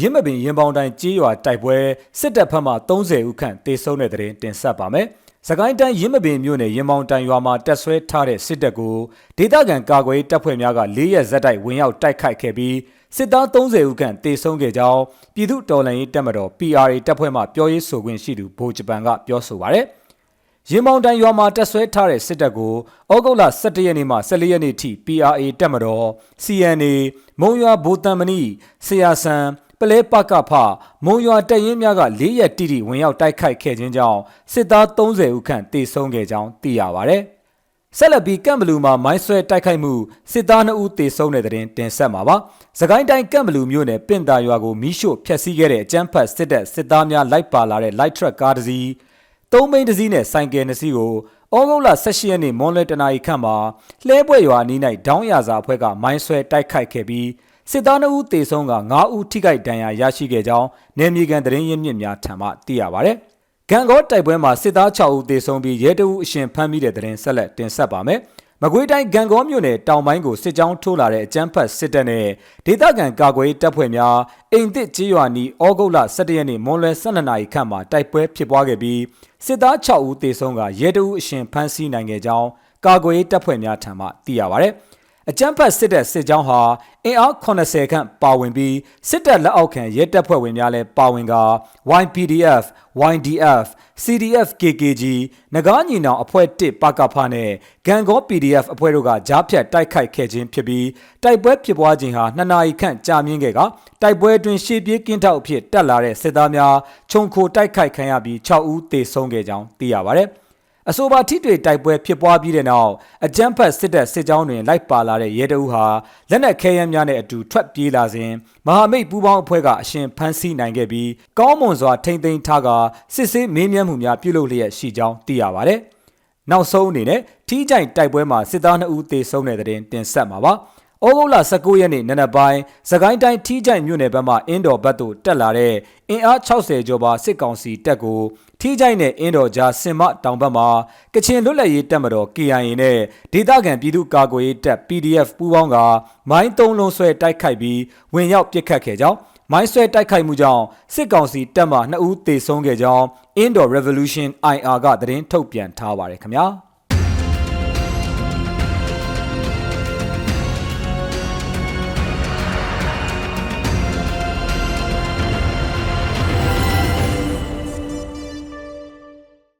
ရင်းမပင်ရင်ပေါင်တိုင်ကြေးရွာတိုက်ပွဲစစ်တပ်ဖက်မှ30ဦးခန့်တေဆုံးတဲ့တဲ့တင်တင်ဆက်ပါမယ်။စကိုင်းတိုင်းရင်းမပင်မြို့နယ်ရင်ပေါင်တိုင်ရွာမှာတက်ဆွဲထားတဲ့စစ်တပ်ကိုဒေသခံကာကွယ်တပ်ဖွဲ့များက၄ရက်ဇက်တိုက်ဝင်ရောက်တိုက်ခိုက်ခဲ့ပြီးစစ်သား30ဦးခန့်တေဆုံးခဲ့ကြောင်းပြည်သူ့တော်လှန်ရေးတပ်မတော် PRA တပ်ဖွဲ့မှပြောရေးဆိုခွင့်ရှိသူဗိုလ်ဂျပန်ကပြောဆိုပါရယ်။ရင်မောင်တိုင်ရွာမှာတက်ဆွဲထားတဲ့စစ်တပ်ကိုဩဂုတ်လ17ရက်နေ့မှ14ရက်နေ့ထိ PRA တပ်မတော် CNA မုံရွာဘူတံမဏိဆရာဆန် ပလဲပကဖမုံရွာတပ်ရင်းများက၄ရက်တိတိဝင်ရောက်တိုက်ခိုက်ခဲ့ခြင်းကြောင့်စစ်သား30ဦးခန့်တေဆုံးခဲ့ကြောင်းသိရပါဗျ။ဆက်လက်ပြီးကမ်ဘလူမှာမိုင်းဆွဲတိုက်ခိုက်မှုစစ်သား2ဦးသေဆုံးတဲ့တဲ့တင်တင်ဆက်မှာပါ။စကိုင်းတိုင်းကမ်ဘလူမြို့နယ်ပင့်တာရွာကိုမီးရှို့ဖျက်ဆီးခဲ့တဲ့အကြမ်းဖက်စစ်တပ်စစ်သားများလိုက်ပါလာတဲ့ light truck ကားတစ်စီးသုံးဘိန်းတစ်စီးနဲ့ဆိုင်ကယ်နှစ်စီးကိုဩဂုတ်လ18ရက်နေ့မွန်လွဲတနာရီခန့်မှာလှဲပွဲရွာအနီး၌ဒေါင်းရစာအဖွဲ့ကမိုင်းဆွဲတိုက်ခိုက်ခဲ့ပြီး စစ်သား2ဦးသေဆုံးက9ဦးထိခိုက်ဒဏ်ရာရရှိခဲ့ကြောင်းနယ်မြေကန်သတင်းရင်းမြစ်များထံမှသိရပါဗျ။ဂံကောတိုက်ပွဲမှာစစ်သား6ဦးသေဆုံးပြီးရဲတအုပ်အရှင်ဖမ်းမိတဲ့သတင်းဆက်လက်တင်ဆက်ပါမယ်။မကွေးတိုင်းဂံကောမြို့နယ်တောင်ပိုင်းကိုစစ်ကြောင်းထိုးလာတဲ့အကြမ်းဖက်စစ်တပ်နဲ့ဒေသခံကာကွယ်တပ်ဖွဲ့များအိမ်သစ်ကြေးရွာနီဩဂုတ်လ17ရက်နေ့မွန်လွယ်12နာရီခန့်မှာတိုက်ပွဲဖြစ်ပွားခဲ့ပြီးစစ်သား6ဦးသေဆုံးကရဲတအုပ်အရှင်ဖမ်းဆီးနိုင်ခဲ့ကြောင်းကာကွယ်တပ်ဖွဲ့များထံမှသိရပါဗျ။ အကြမ်းဖက်စစ်တပ်စစ်ကြောင်းဟာအင်အား80ခန့်ပါဝင်ပြီးစစ်တပ်လက်အောက်ခံရဲတပ်ဖွဲ့ဝင်များလည်းပါဝင်က YPDF, YDF, CDF KKG နဂါးညီနောင်အဖွဲ့1ပကဖနဲ့ဂန်ကော PDF အဖွဲ့တို့ကကြားဖြတ်တိုက်ခိုက်ခဲ့ခြင်းဖြစ်ပြီးတိုက်ပွဲဖြစ်ပွားခြင်းဟာ2နာရီခန့်ကြာမြင့်ခဲ့ကတိုက်ပွဲအတွင်းရှေ့ပြေးကင်းထောက်အဖြစ်တက်လာတဲ့စစ်သားများခြုံခိုတိုက်ခိုက်ခံရပြီး6ဦးသေဆုံးခဲ့ကြောင်းသိရပါတယ်။ အဆိုပါထိတွေ့တိုက်ပွဲဖြစ်ပွားပြီးတဲ့နောက်အကြမ်းဖက်စစ်တပ်စစ်ကြောင်းတွင်လိုက်ပါလာတဲ့ရဲတအုပ်ဟာလက်နက်ခဲယမ်းများနဲ့အတူထွက်ပြေးလာစဉ်မဟာမိတ်ပူးပေါင်းအဖွဲ့ကအရှင်ဖမ်းဆီးနိုင်ခဲ့ပြီးကောင်းမွန်စွာထိမ့်သိမ်းထားကစစ်ဆေးမေးမြန်းမှုများပြုလုပ်လျက်ရှိကြောင်းသိရပါတယ်။နောက်ဆုံးအနေနဲ့ထီးကြိုင်တိုက်ပွဲမှာစစ်သား2ဦးသေဆုံးတဲ့တဲ့တင်တင်ဆက်မှာပါ။။ ဩဂုတ်လ19ရက်နေ့နနက်ပိုင်းသခိုင်းတိုင်းထီးကြိုင်မြို့နယ်ဘက်မှအင်းတော်ဘက်သို့တက်လာတဲ့အင်အား60ကျော်ပါစစ်ကောင်စီတပ်ကိုထီးကြိုင်နဲ့အင်းတော်ကြားစင်မတောင်ဘက်မှာကချင်လွတ်လပ်ရေးတပ်မတော် KIA နဲ့ဒေသခံပြည်သူ့ကာကွယ်ရေးတပ် PDF ပူးပေါင်းကမိုင်းသုံးလုံးဆွဲတိုက်ခိုက်ပြီးဝင်ရောက်ပစ်ခတ်ခဲ့ကြောင်းမိုင်းဆွဲတိုက်ခိုက်မှုကြောင့်စစ်ကောင်စီတပ်မှ2ဦးသေဆုံးခဲ့ကြောင်း Indo Revolution IR ကသတင်းထုတ်ပြန်ထားပါတယ်ခင်ဗျာ။